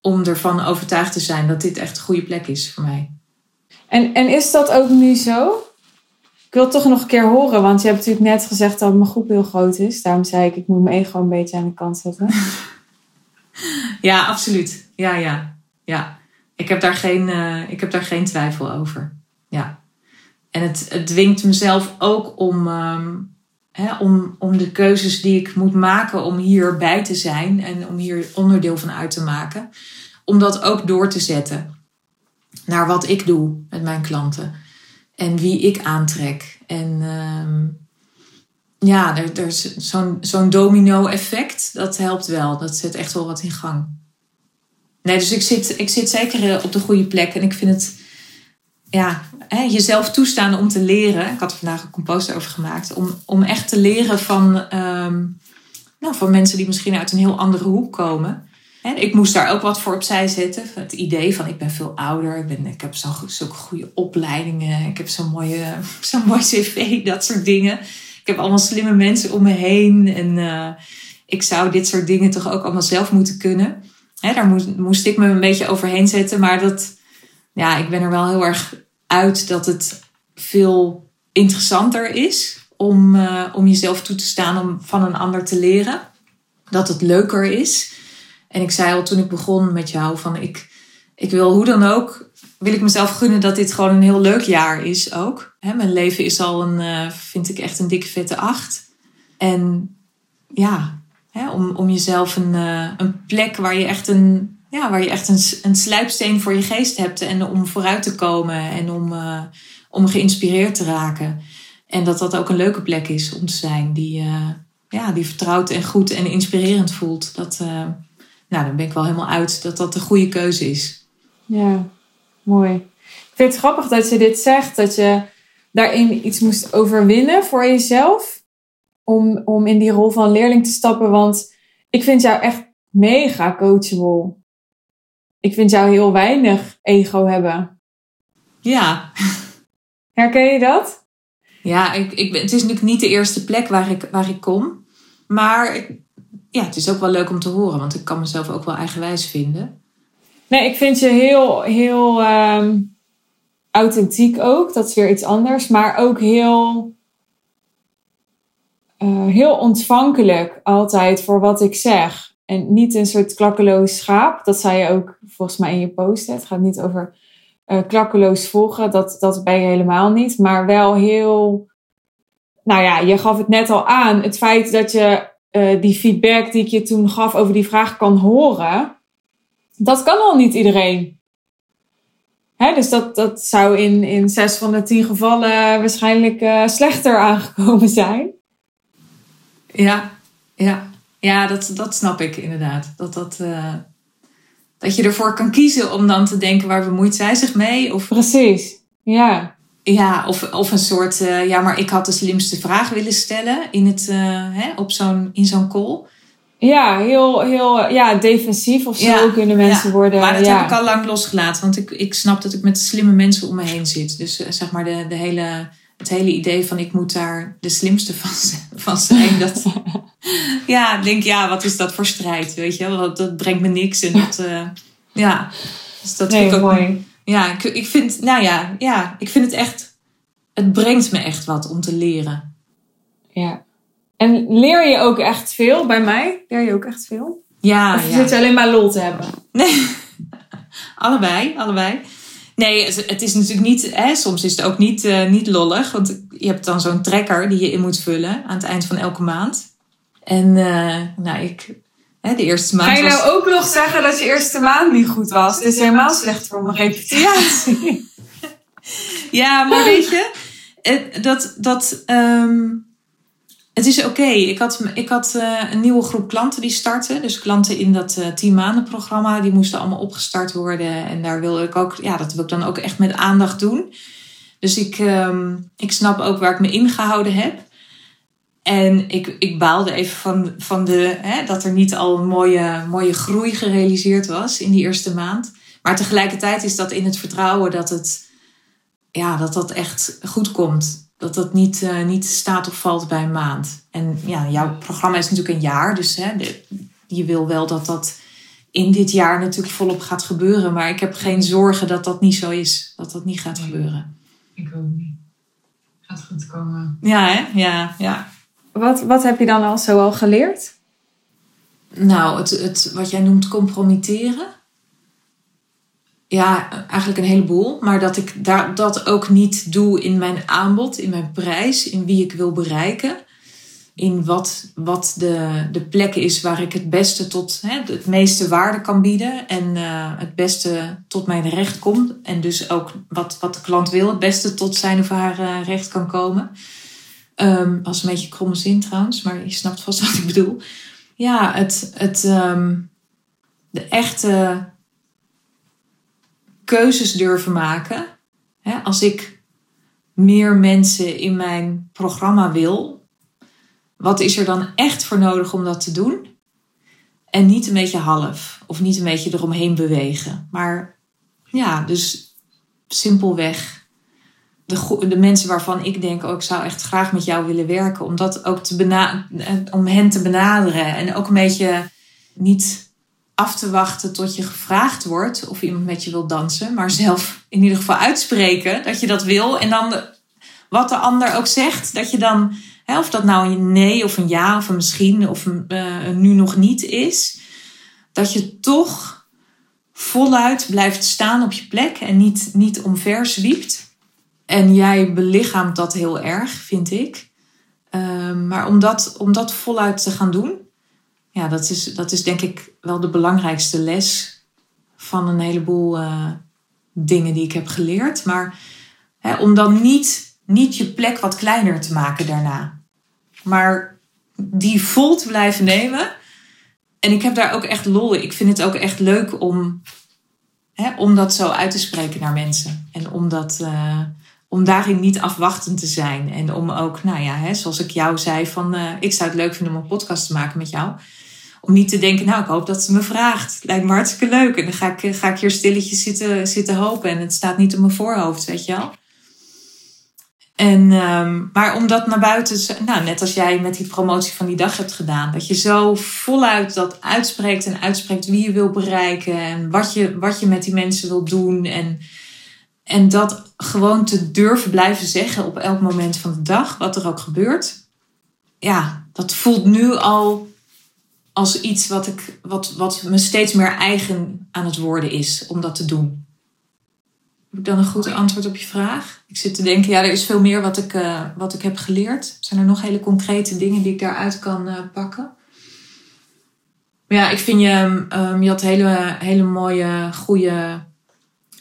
om ervan overtuigd te zijn dat dit echt een goede plek is voor mij. En, en is dat ook nu zo? Ik wil het toch nog een keer horen, want je hebt natuurlijk net gezegd dat mijn groep heel groot is. Daarom zei ik, ik moet mijn ego een beetje aan de kant zetten. ja, absoluut. Ja, ja, ja. Ik heb daar geen, uh, ik heb daar geen twijfel over. Ja. En het, het dwingt mezelf ook om, um, hè, om, om de keuzes die ik moet maken om hierbij te zijn en om hier onderdeel van uit te maken, om dat ook door te zetten naar wat ik doe met mijn klanten en wie ik aantrek. En um, ja, er, er is zo'n zo'n domino-effect, dat helpt wel. Dat zet echt wel wat in gang. Nee, dus ik zit, ik zit zeker eh, op de goede plek. En ik vind het, ja, hè, jezelf toestaan om te leren. Ik had er vandaag een compost over gemaakt. Om, om echt te leren van, um, nou, van mensen die misschien uit een heel andere hoek komen. Hè, ik moest daar ook wat voor opzij zetten. Het idee van ik ben veel ouder. Ik, ben, ik heb zo'n zulke goede opleidingen. Ik heb zo'n mooie, zo'n mooi cv, dat soort dingen. Ik heb allemaal slimme mensen om me heen. En uh, ik zou dit soort dingen toch ook allemaal zelf moeten kunnen hè, daar moest, moest ik me een beetje overheen zetten. Maar dat, ja, ik ben er wel heel erg uit dat het veel interessanter is om, uh, om jezelf toe te staan om van een ander te leren. Dat het leuker is. En ik zei al toen ik begon met jou van ik, ik wil hoe dan ook, wil ik mezelf gunnen dat dit gewoon een heel leuk jaar is ook. Mijn leven is al een, uh, vind ik echt een dikke vette acht. En ja, om, om jezelf een, uh, een plek waar je echt, een, ja, waar je echt een, een sluipsteen voor je geest hebt. En om vooruit te komen en om, uh, om geïnspireerd te raken. En dat dat ook een leuke plek is om te zijn. Die, ja, die vertrouwd en goed en inspirerend voelt. Dat, nou, dan ben ik wel helemaal uit dat dat de goede keuze is. Ja, mooi. Ik vind het grappig dat je dit zegt. Dat je daarin iets moest overwinnen voor jezelf om, om in die rol van leerling te stappen. Want ik vind jou echt mega coachable. Ik vind jou heel weinig ego hebben. Ja. Herken je dat? Ja, ik, ik ben, het is natuurlijk niet de eerste plek waar ik, waar ik kom. Maar ja, het is ook wel leuk om te horen, want ik kan mezelf ook wel eigenwijs vinden. Nee, ik vind je heel, heel um, authentiek ook. Dat is weer iets anders. Maar ook heel uh, heel ontvankelijk altijd voor wat ik zeg. En niet een soort klakkeloos schaap. Dat zei je ook volgens mij in je post. Het gaat niet over uh, klakkeloos volgen. Dat, dat ben je helemaal niet. Maar wel heel. Nou ja, je gaf het net al aan. Het feit dat je uh, die feedback die ik je toen gaf over die vraag kan horen. Dat kan al niet iedereen. Hè, dus dat, dat zou in, in zes van de tien gevallen waarschijnlijk slechter aangekomen zijn. Ja, ja. ja dat, dat snap ik inderdaad. Dat, dat, uh, dat je ervoor kan kiezen om dan te denken waar bemoeit zij zich mee? Of, Precies, ja. Ja, of, of een soort, uh, ja, maar ik had de slimste vraag willen stellen in, het, uh, hè, op zo'n, in zo'n call. Ja, heel, heel ja, defensief of zo ja, kunnen mensen ja. worden. Maar dat ja. heb ik al lang losgelaten, want ik, ik snap dat ik met slimme mensen om me heen zit. Dus zeg maar de, de hele het hele idee van ik moet daar de slimste van, van zijn. Dat, ja, ik denk, ja, wat is dat voor strijd? Weet je, dat, dat brengt me niks. En dat, ja, dus dat nee, vind ik ook. mooi. Ja, ik, ik vind, nou ja, ja, ik vind het echt, het brengt me echt wat om te leren. Ja. En leer je ook echt veel bij mij? Leer je ook echt veel? Ja, Of ja. zit je alleen maar lol te hebben? Nee, allebei, allebei. Nee, het is natuurlijk niet, hè, soms is het ook niet, eh, niet lollig. Want je hebt dan zo'n trekker die je in moet vullen aan het eind van elke maand. En eh, nou, ik, hè, de eerste maand Ga je was... nou ook nog zeggen dat je eerste maand niet goed was? Dit is helemaal slecht voor mijn reputatie. Ja, maar weet je, het, dat, dat, ehm, het is oké. Ik had, ik had eh, een nieuwe groep klanten die starten. Dus klanten in dat eh 10 maanden programma, die moesten allemaal opgestart worden. En daar wilde ik ook, ja, dat wil ik dan ook echt met aandacht doen. Dus ik, ehm, ik snap ook waar ik me ingehouden heb. En ik, ik baalde even van, van de, hè, dat er niet al een mooie, mooie groei gerealiseerd was in die eerste maand. Maar tegelijkertijd is dat in het vertrouwen dat het, ja, dat, dat echt goed komt. Dat dat niet, eh, niet staat of valt bij een maand. En ja, jouw programma is natuurlijk een jaar. Dus hè, de- je wil wel dat dat in dit jaar natuurlijk volop gaat gebeuren. Maar ik heb geen zorgen dat dat niet zo is. Dat dat niet gaat gebeuren. Ik ook niet. Gaat goed komen. Ja, hè? Ja, ja. Wat, wat heb je dan al zo al geleerd? Nou, het, het, wat jij noemt compromitteren. Ja, eigenlijk een heleboel. Maar dat ik daar, dat ook niet doe in mijn aanbod, in mijn prijs, in wie ik wil bereiken. In wat, wat de, de plek is waar ik het beste tot hè, het meeste waarde kan bieden. En eh, het beste tot mijn recht kom. En dus ook wat, wat de klant wil, het beste tot zijn of haar eh, recht kan komen. Ehm was een beetje kromme zin trouwens, maar je snapt vast wat ik bedoel. Ja, het, het, ehm, de echte keuzes durven maken. Hè, als ik meer mensen in mijn programma wil, wat is er dan echt voor nodig om dat te doen? En niet een beetje half of niet een beetje eromheen bewegen. Maar ja, dus simpelweg de, de mensen waarvan ik denk, oh, ik zou echt graag met jou willen werken, om dat ook te bena- eh, om hen te benaderen en ook een beetje niet af te wachten tot je gevraagd wordt of iemand met je wil dansen, maar zelf in ieder geval uitspreken dat je dat wil en dan wat de ander ook zegt, dat je dan, hè, of dat nou een nee of een ja of een misschien of een, eh, nu nog niet is, dat je toch voluit blijft staan op je plek en niet, niet omver zwiept. En jij belichaamt dat heel erg, vind ik. Ehm, maar om dat, om dat voluit te gaan doen, ja, dat is, dat is denk ik wel de belangrijkste les van een heleboel eh, dingen die ik heb geleerd. Maar om dan niet, niet je plek wat kleiner te maken daarna. Maar die vol te blijven nemen. En ik heb daar ook echt lol. Ik vind het ook echt leuk om, om dat zo uit te spreken naar mensen. En om, dat, eh, om daarin niet afwachtend te zijn. En om ook, nou ja, hè, zoals ik jou zei, van eh, ik zou het leuk vinden om een podcast te maken met jou. Om niet te denken, nou, ik hoop dat ze me vraagt. Lijkt me hartstikke leuk. En dan ga ik, ga ik hier stilletjes zitten, zitten hopen. En het staat niet op mijn voorhoofd, weet je wel. En, ehm, maar om dat naar buiten, te- nou, net als jij met die promotie van die dag hebt gedaan, dat je zo voluit dat uitspreekt en uitspreekt wie je wil bereiken en wat je, wat je met die mensen wil doen. En, en dat gewoon te durven blijven zeggen op elk moment van de dag, wat er ook gebeurt. Ja, dat voelt nu al als iets wat, ik, wat, wat me steeds meer eigen aan het worden is om dat te doen. Heb ik dan een goed antwoord op je vraag? Ik zit te denken, ja, er is veel meer wat ik, eh, wat ik heb geleerd. Zijn er nog hele concrete dingen die ik daaruit kan eh, pakken? Maar ja, ik vind je, ehm, je had hele, hele mooie, goede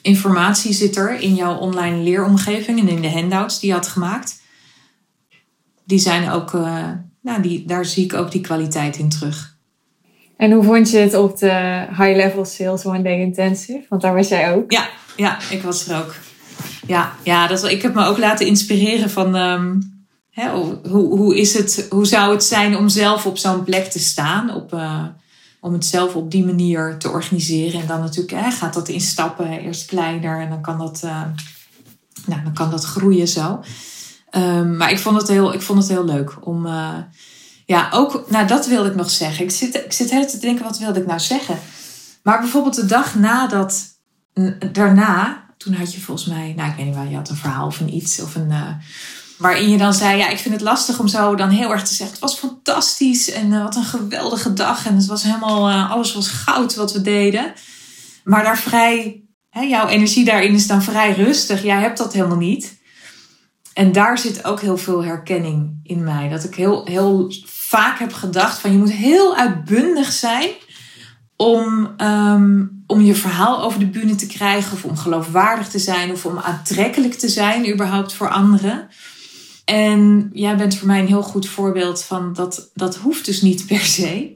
informatie zit er in jouw online leeromgeving en in de handouts die je had gemaakt. Die zijn ook, eh, nou, die, daar zie ik ook die kwaliteit in terug. En hoe vond je het op de High Level Sales One Day Intensive? Want daar was jij ook. Ja, ja, ik was er ook. Ja, ja dat, ik heb me ook laten inspireren van ehm, hè, hoe, hoe, is het, hoe zou het zijn om zelf op zo'n plek te staan, op, eh, om het zelf op die manier te organiseren. En dan natuurlijk hè, gaat dat in stappen, eerst kleiner en dan kan dat, eh, nou, dan kan dat groeien zo. Ehm, maar ik vond, het heel, ik vond het heel leuk om. eh, ja, ook. Nou, dat wilde ik nog zeggen. Ik zit, ik zit heel te denken, wat wilde ik nou zeggen? Maar bijvoorbeeld de dag nadat. Daarna, toen had je volgens mij. Nou, ik weet niet waar. Je had een verhaal of een iets. Of een. eh, waarin je dan zei: Ja, ik vind het lastig om zo dan heel erg te zeggen. Het was fantastisch. En eh, wat een geweldige dag. En het was helemaal. eh, alles was goud wat we deden. Maar daar vrij. Hè, jouw energie daarin is dan vrij rustig. Jij hebt dat helemaal niet. En daar zit ook heel veel herkenning in mij. Dat ik heel, heel vaak heb gedacht van je moet heel uitbundig zijn om, ehm, om je verhaal over de bühne te krijgen. Of om geloofwaardig te zijn. Of om aantrekkelijk te zijn überhaupt voor anderen. En jij bent voor mij een heel goed voorbeeld van dat, dat hoeft dus niet per se.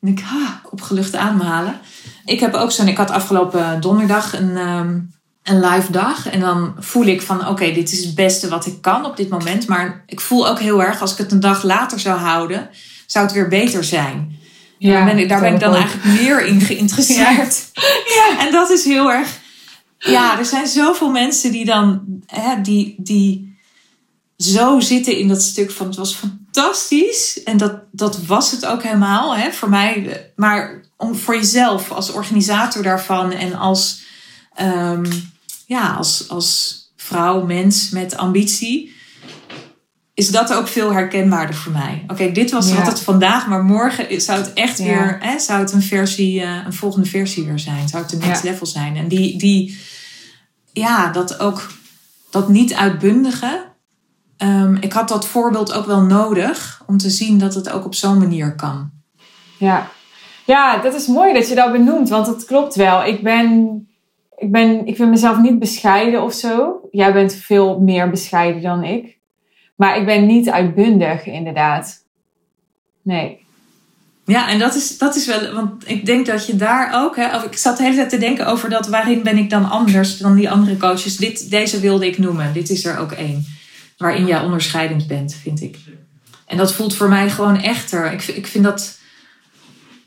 En ik, ha, opgelucht ademhalen. Ik heb ook zo'n, ik had afgelopen donderdag een, ehm, een live dag. En dan voel ik van, oké, dit is het beste wat ik kan op dit moment. Maar ik voel ook heel erg, als ik het een dag later zou houden, zou het weer beter zijn. Ja, daar ben ik, daar ben ik dan ook. eigenlijk meer in geïnteresseerd. En dat is heel erg. Ja, er zijn zoveel mensen die dan, hè, die, die zo zitten in dat stuk van het was fantastisch. En dat, dat was het ook helemaal hè, voor mij. Maar om voor jezelf als organisator daarvan en als, ehm, ja, als, als vrouw, mens met ambitie. Is dat ook veel herkenbaarder voor mij? Oké, dit was Ja. wat het vandaag, maar morgen zou het echt Ja. weer, hè, zou het een versie, eh, een volgende versie weer zijn. Zou het een next Ja. level zijn? En die, die, ja, dat ook, dat niet uitbundige. Ehm, ik had dat voorbeeld ook wel nodig om te zien dat het ook op zo'n manier kan. Ja. ja, dat is mooi dat je dat benoemt, want dat klopt wel. Ik ben, ik ben, ik vind mezelf niet bescheiden of zo. Jij bent veel meer bescheiden dan ik. Maar ik ben niet uitbundig, inderdaad. Nee. Ja, en dat is, dat is wel, want ik denk dat je daar ook, hè, of ik zat de hele tijd te denken over dat waarin ben ik dan anders dan die andere coaches. Dit, deze wilde ik noemen. Dit is er ook één. Waarin jij onderscheidend bent, vind ik. En dat voelt voor mij gewoon echter. Ik, ik vind dat,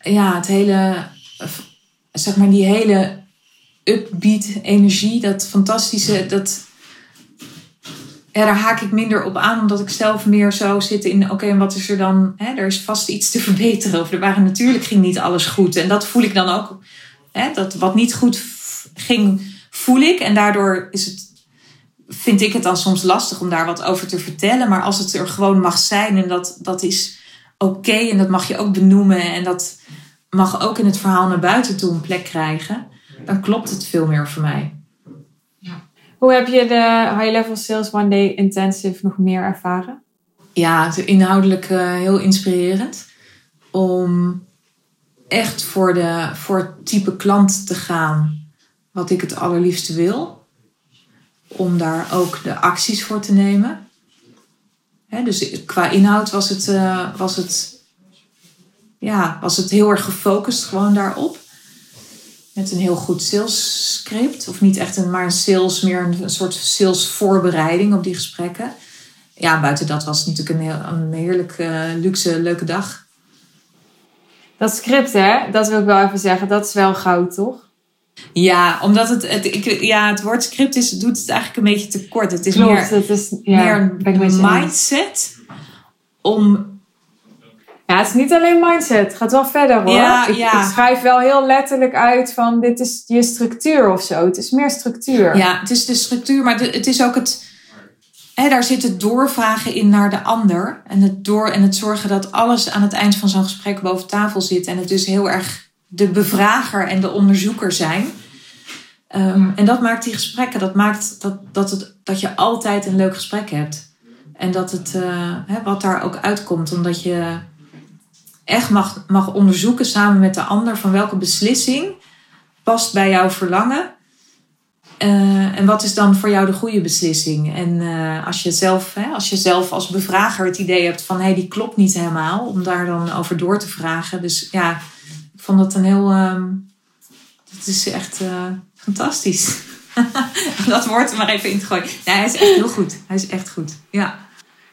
ja, het hele, zeg maar die hele upbeat energie, dat fantastische, dat, daar haak ik minder op aan, omdat ik zelf meer zo zit in, oké, en wat is er dan? Hè, er is vast iets te verbeteren. Of er waren natuurlijk ging niet alles goed. En dat voel ik dan ook. Hè, dat wat niet goed ging, voel ik. En daardoor is het, vind ik het dan soms lastig om daar wat over te vertellen. Maar als het er gewoon mag zijn en dat, dat is oké en dat mag je ook benoemen. En dat mag ook in het verhaal naar buiten toe een plek krijgen. Dan klopt het veel meer voor mij. Hoe heb je de High Level Sales One Day Intensive nog meer ervaren? ja, het is inhoudelijk eh, heel inspirerend. Om echt voor, de, voor het type klant te gaan wat ik het allerliefste wil. Om daar ook de acties voor te nemen. Dus qua inhoud was het, eh, was, het, ja, was het heel erg gefocust gewoon daarop. Met een heel goed sales script. Of niet echt een, maar een sales, meer een, een soort sales voorbereiding op die gesprekken ja, buiten dat was het natuurlijk een, heel, een heerlijk eh, luxe, leuke dag. Dat script, hè, dat wil ik wel even zeggen, dat is wel goud, toch? Ja, omdat het, het, ik, ja, het woord script is, doet het eigenlijk een beetje te kort. Het is Klopt, meer, dat is ja, meer een mindset om... Ja, het is niet alleen mindset. Het gaat wel verder hoor. Ja, ik, ja. ik schrijf wel heel letterlijk uit van dit is je structuur of zo. Het is meer structuur. Ja, het is de structuur, maar de- het is ook het... Hè, daar zit het doorvragen in naar de ander. En het, door, en het zorgen dat alles aan het eind van zo'n gesprek boven tafel zit. En het dus heel erg de bevrager en de onderzoeker zijn. Ehm, en dat maakt die gesprekken, dat maakt dat, dat, het, dat je altijd een leuk gesprek hebt. En dat het, eh, hè, wat daar ook uitkomt, omdat je echt mag, mag onderzoeken samen met de ander van welke beslissing past bij jouw verlangen. Eh, en wat is dan voor jou de goede beslissing? En eh, als, je zelf, hè, als je zelf als bevrager het idee hebt van hé, hey, die klopt niet helemaal, om daar dan over door te vragen. Dus ja, vond dat een heel. ehm dat is echt eh, fantastisch. Dat woord er maar even in te gooien. Nee, hij is echt heel goed. Hij is echt goed. Ja.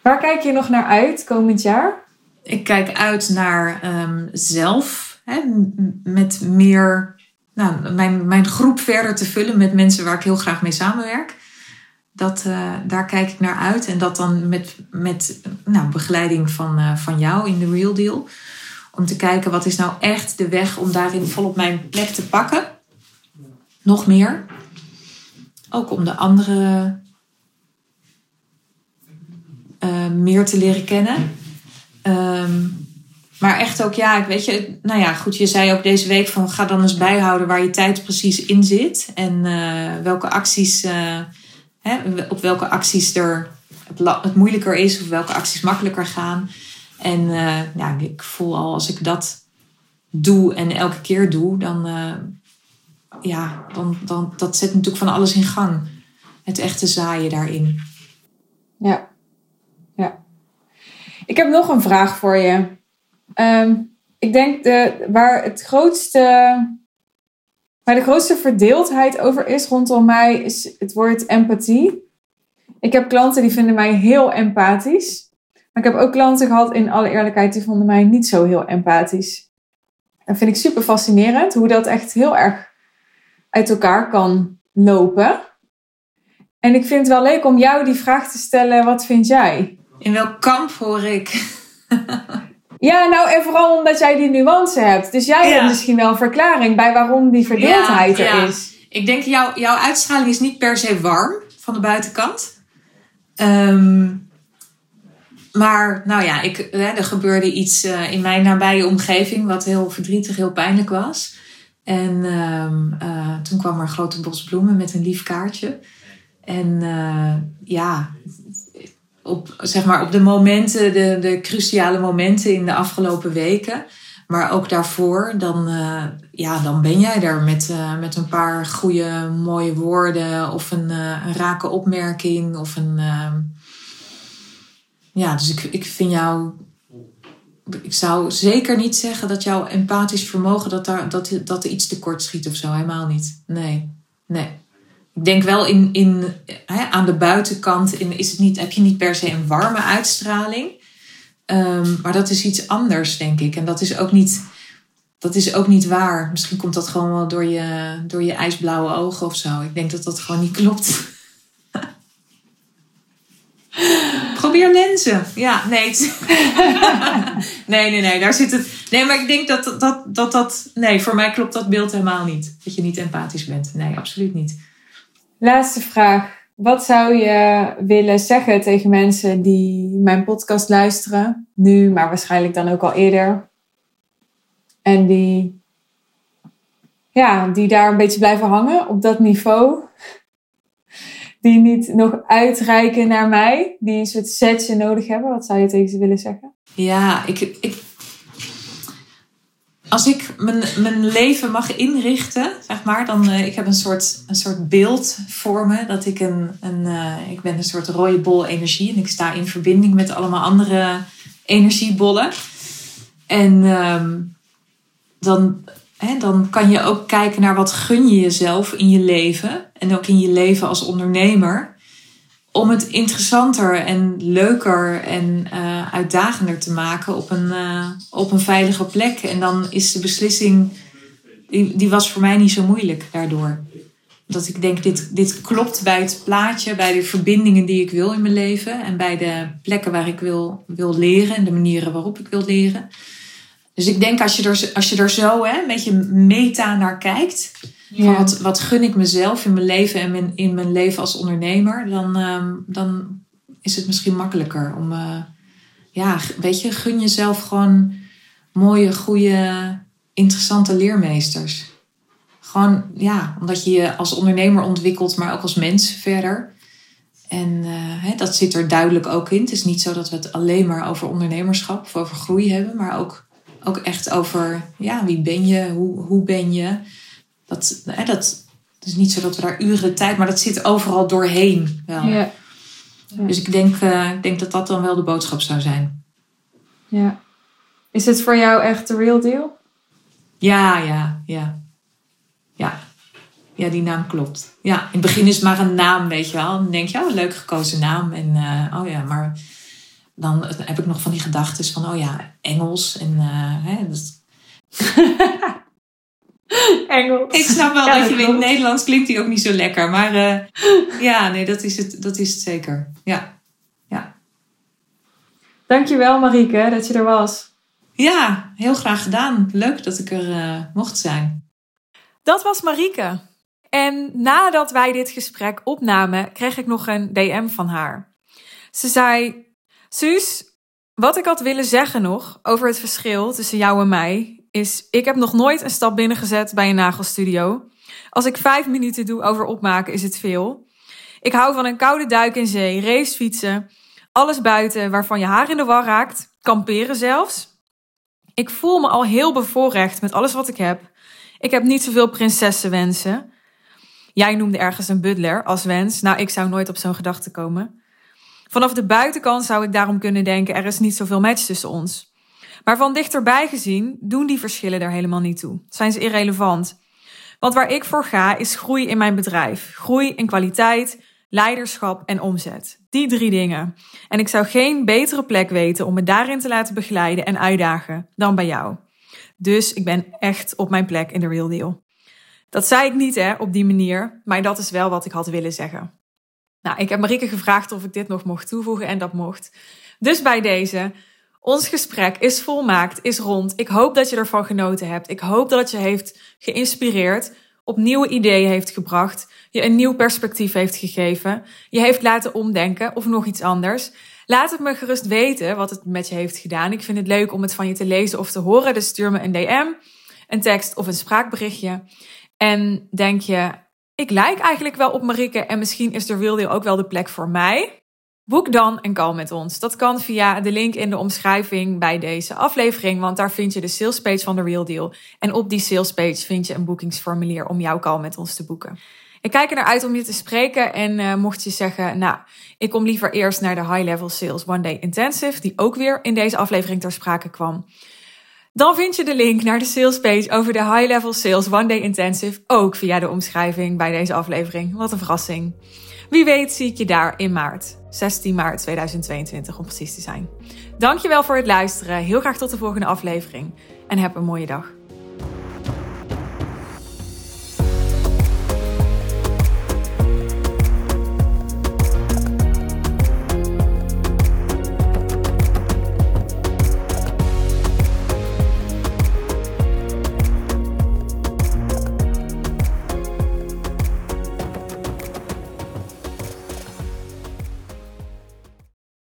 Waar kijk je nog naar uit komend jaar? Ik kijk uit naar ehm, zelf. Hè, met meer. Nou, mijn, mijn groep verder te vullen met mensen waar ik heel graag mee samenwerk. Dat, eh, daar kijk ik naar uit. En dat dan met, met nou, begeleiding van, eh, van jou in de Real Deal. Om te kijken wat is nou echt de weg om daarin volop mijn plek te pakken. Nog meer. Ook om de andere eh, meer te leren kennen. Ehm, maar echt ook, ja, ik weet je, nou ja, goed, je zei ook deze week van ga dan eens bijhouden waar je tijd precies in zit. En eh, welke acties, eh, hè, op welke acties er het, het moeilijker is of welke acties makkelijker gaan. En eh, ja, ik voel al als ik dat doe en elke keer doe, dan, eh, ja, dan, dan dat zet natuurlijk van alles in gang. Het echte zaaien daarin. Ja. ja. Ik heb nog een vraag voor je. Ehm, ik denk de, waar het grootste. Waar de grootste verdeeldheid over is rondom mij, is het woord empathie. Ik heb klanten die vinden mij heel empathisch. Maar ik heb ook klanten gehad, in alle eerlijkheid, die vonden mij niet zo heel empathisch. Dat vind ik super fascinerend, hoe dat echt heel erg uit elkaar kan lopen. En ik vind het wel leuk om jou die vraag te stellen: wat vind jij? In welk kamp hoor ik? Ja, nou en vooral omdat jij die nuance hebt. Dus jij Ja. hebt misschien wel een verklaring bij waarom die verdeeldheid Ja, er ja. is. Ik denk, jou, jouw uitstraling is niet per se warm van de buitenkant. Ehm, maar nou ja, ik, hè, er gebeurde iets eh, in mijn nabije omgeving wat heel verdrietig, heel pijnlijk was. En ehm, eh, toen kwam er grote bos bloemen met een lief kaartje. En eh, ja, op, zeg maar, op de momenten, de, de cruciale momenten in de afgelopen weken, maar ook daarvoor, dan, ja, dan ben jij er met, met een paar goede, mooie woorden of een, eh, een rake opmerking of een. Ja, dus ik, ik vind jou. Ik zou zeker niet zeggen dat jouw empathisch vermogen dat, daar, dat, dat er iets tekort schiet of zo. Helemaal niet. Nee. Nee. Ik denk wel in, in, hè, aan de buitenkant in, is het niet, heb je niet per se een warme uitstraling. Ehm, maar dat is iets anders, denk ik. En dat is ook niet, dat is ook niet waar. Misschien komt dat gewoon wel door je, door je ijsblauwe ogen of zo. Ik denk dat dat gewoon niet klopt. Probeer lenzen. Ja, nee. nee, nee, nee. Daar zit het. Nee, maar ik denk dat dat, dat dat. Nee, voor mij klopt dat beeld helemaal niet. Dat je niet empathisch bent. Nee, absoluut niet. Laatste vraag. Wat zou je willen zeggen tegen mensen die mijn podcast luisteren? Nu, maar waarschijnlijk dan ook al eerder. En die, ja, die daar een beetje blijven hangen op dat niveau. Die niet nog uitreiken naar mij. Die een soort setje nodig hebben. Wat zou je tegen ze willen zeggen? Ja, ik, ik, als ik mijn, mijn leven mag inrichten, zeg maar, dan uh, ik heb een soort, een soort beeld voor me dat ik een, een uh, ik ben een soort rode bol energie en ik sta in verbinding met allemaal andere energiebollen. En um, dan, hè, dan kan je ook kijken naar wat gun je jezelf in je leven en ook in je leven als ondernemer om het interessanter en leuker en uh, uitdagender te maken op een, uh, op een veilige plek. En dan is de beslissing, die, die was voor mij niet zo moeilijk daardoor. Dat ik denk, dit, dit klopt bij het plaatje, bij de verbindingen die ik wil in mijn leven. En bij de plekken waar ik wil, wil leren en de manieren waarop ik wil leren. Dus ik denk als je er, als je er zo hè, een beetje meta naar kijkt. Ja. Wat, wat gun ik mezelf in mijn leven en mijn, in mijn leven als ondernemer, dan, um, dan is het misschien makkelijker om, uh, ja, weet je, gun jezelf gewoon mooie, goede, interessante leermeesters. Gewoon, ja, omdat je je als ondernemer ontwikkelt, maar ook als mens verder. En uh, hè, dat zit er duidelijk ook in. Het is niet zo dat we het alleen maar over ondernemerschap of over groei hebben, maar ook, ook echt over, ja, wie ben je, hoe, hoe ben je. Dat, hè, dat het is niet zo dat we daar uren tijd, maar dat zit overal doorheen. Wel. Ja. Ja. Dus ik denk, uh, ik denk dat dat dan wel de boodschap zou zijn. Ja. Is het voor jou echt de real deal? Ja, ja, ja. Ja. Ja, die naam klopt. Ja, in het begin is het maar een naam, weet je wel. Dan denk je, oh, leuk gekozen naam. En uh, oh ja, maar dan heb ik nog van die gedachten van, oh ja, Engels. En uh, hè, Engels. Ik snap wel Ja, dat je in het. Nederlands klinkt die ook niet zo lekker. Maar eh, ja, nee, dat is, het, dat is het zeker. Ja. Dankjewel Marieke dat je er was. ja, heel graag gedaan. Leuk dat ik er eh, mocht zijn. Dat was Marieke. En nadat wij dit gesprek opnamen, kreeg ik nog een DM van haar. Ze zei: Suus, wat ik had willen zeggen nog over het verschil tussen jou en mij, is: ik heb nog nooit een stap binnengezet bij een nagelstudio. Als ik vijf minuten doe over opmaken, is het veel. Ik hou van een koude duik in zee, racefietsen, alles buiten waarvan je haar in de war raakt, kamperen zelfs. Ik voel me al heel bevoorrecht met alles wat ik heb. Ik heb niet zoveel prinsessenwensen. Jij noemde ergens een butler als wens. Nou, ik zou nooit op zo'n gedachte komen. Vanaf de buitenkant zou ik daarom kunnen denken: er is niet zoveel match tussen ons. Maar van dichterbij gezien doen die verschillen er helemaal niet toe. Zijn ze irrelevant? Want waar ik voor ga is groei in mijn bedrijf. Groei in kwaliteit, leiderschap en omzet. Die drie dingen. En ik zou geen betere plek weten om me daarin te laten begeleiden en uitdagen dan bij jou. Dus ik ben echt op mijn plek in de Real Deal. Dat zei ik niet hè, op die manier, maar dat is wel wat ik had willen zeggen. Nou, ik heb Marieke gevraagd of ik dit nog mocht toevoegen en dat mocht. Dus bij deze, ons gesprek is volmaakt, is rond. Ik hoop dat je ervan genoten hebt. Ik hoop dat het je heeft geïnspireerd, op nieuwe ideeën heeft gebracht, je een nieuw perspectief heeft gegeven, je heeft laten omdenken of nog iets anders. Laat het me gerust weten wat het met je heeft gedaan. Ik vind het leuk om het van je te lezen of te horen. Dus stuur me een DM, een tekst of een spraakberichtje. En denk je, ik lijk eigenlijk wel op Marieke en misschien is de Real Deal ook wel de plek voor mij. Boek dan een call met ons. Dat kan via de link in de omschrijving bij deze aflevering, want daar vind je de salespage van de Real Deal. En op die salespage vind je een boekingsformulier om jouw call met ons te boeken. Ik kijk er naar uit om je te spreken en uh, mocht je zeggen, nou, ik kom liever eerst naar de High Level Sales One Day Intensive, die ook weer in deze aflevering ter sprake kwam. Dan vind je de link naar de salespage over de High Level Sales One Day Intensive ook via de omschrijving bij deze aflevering. Wat een verrassing. Wie weet zie ik je daar in maart. 16 maart 2022 om precies te zijn. Dankjewel voor het luisteren. Heel graag tot de volgende aflevering. En heb een mooie dag.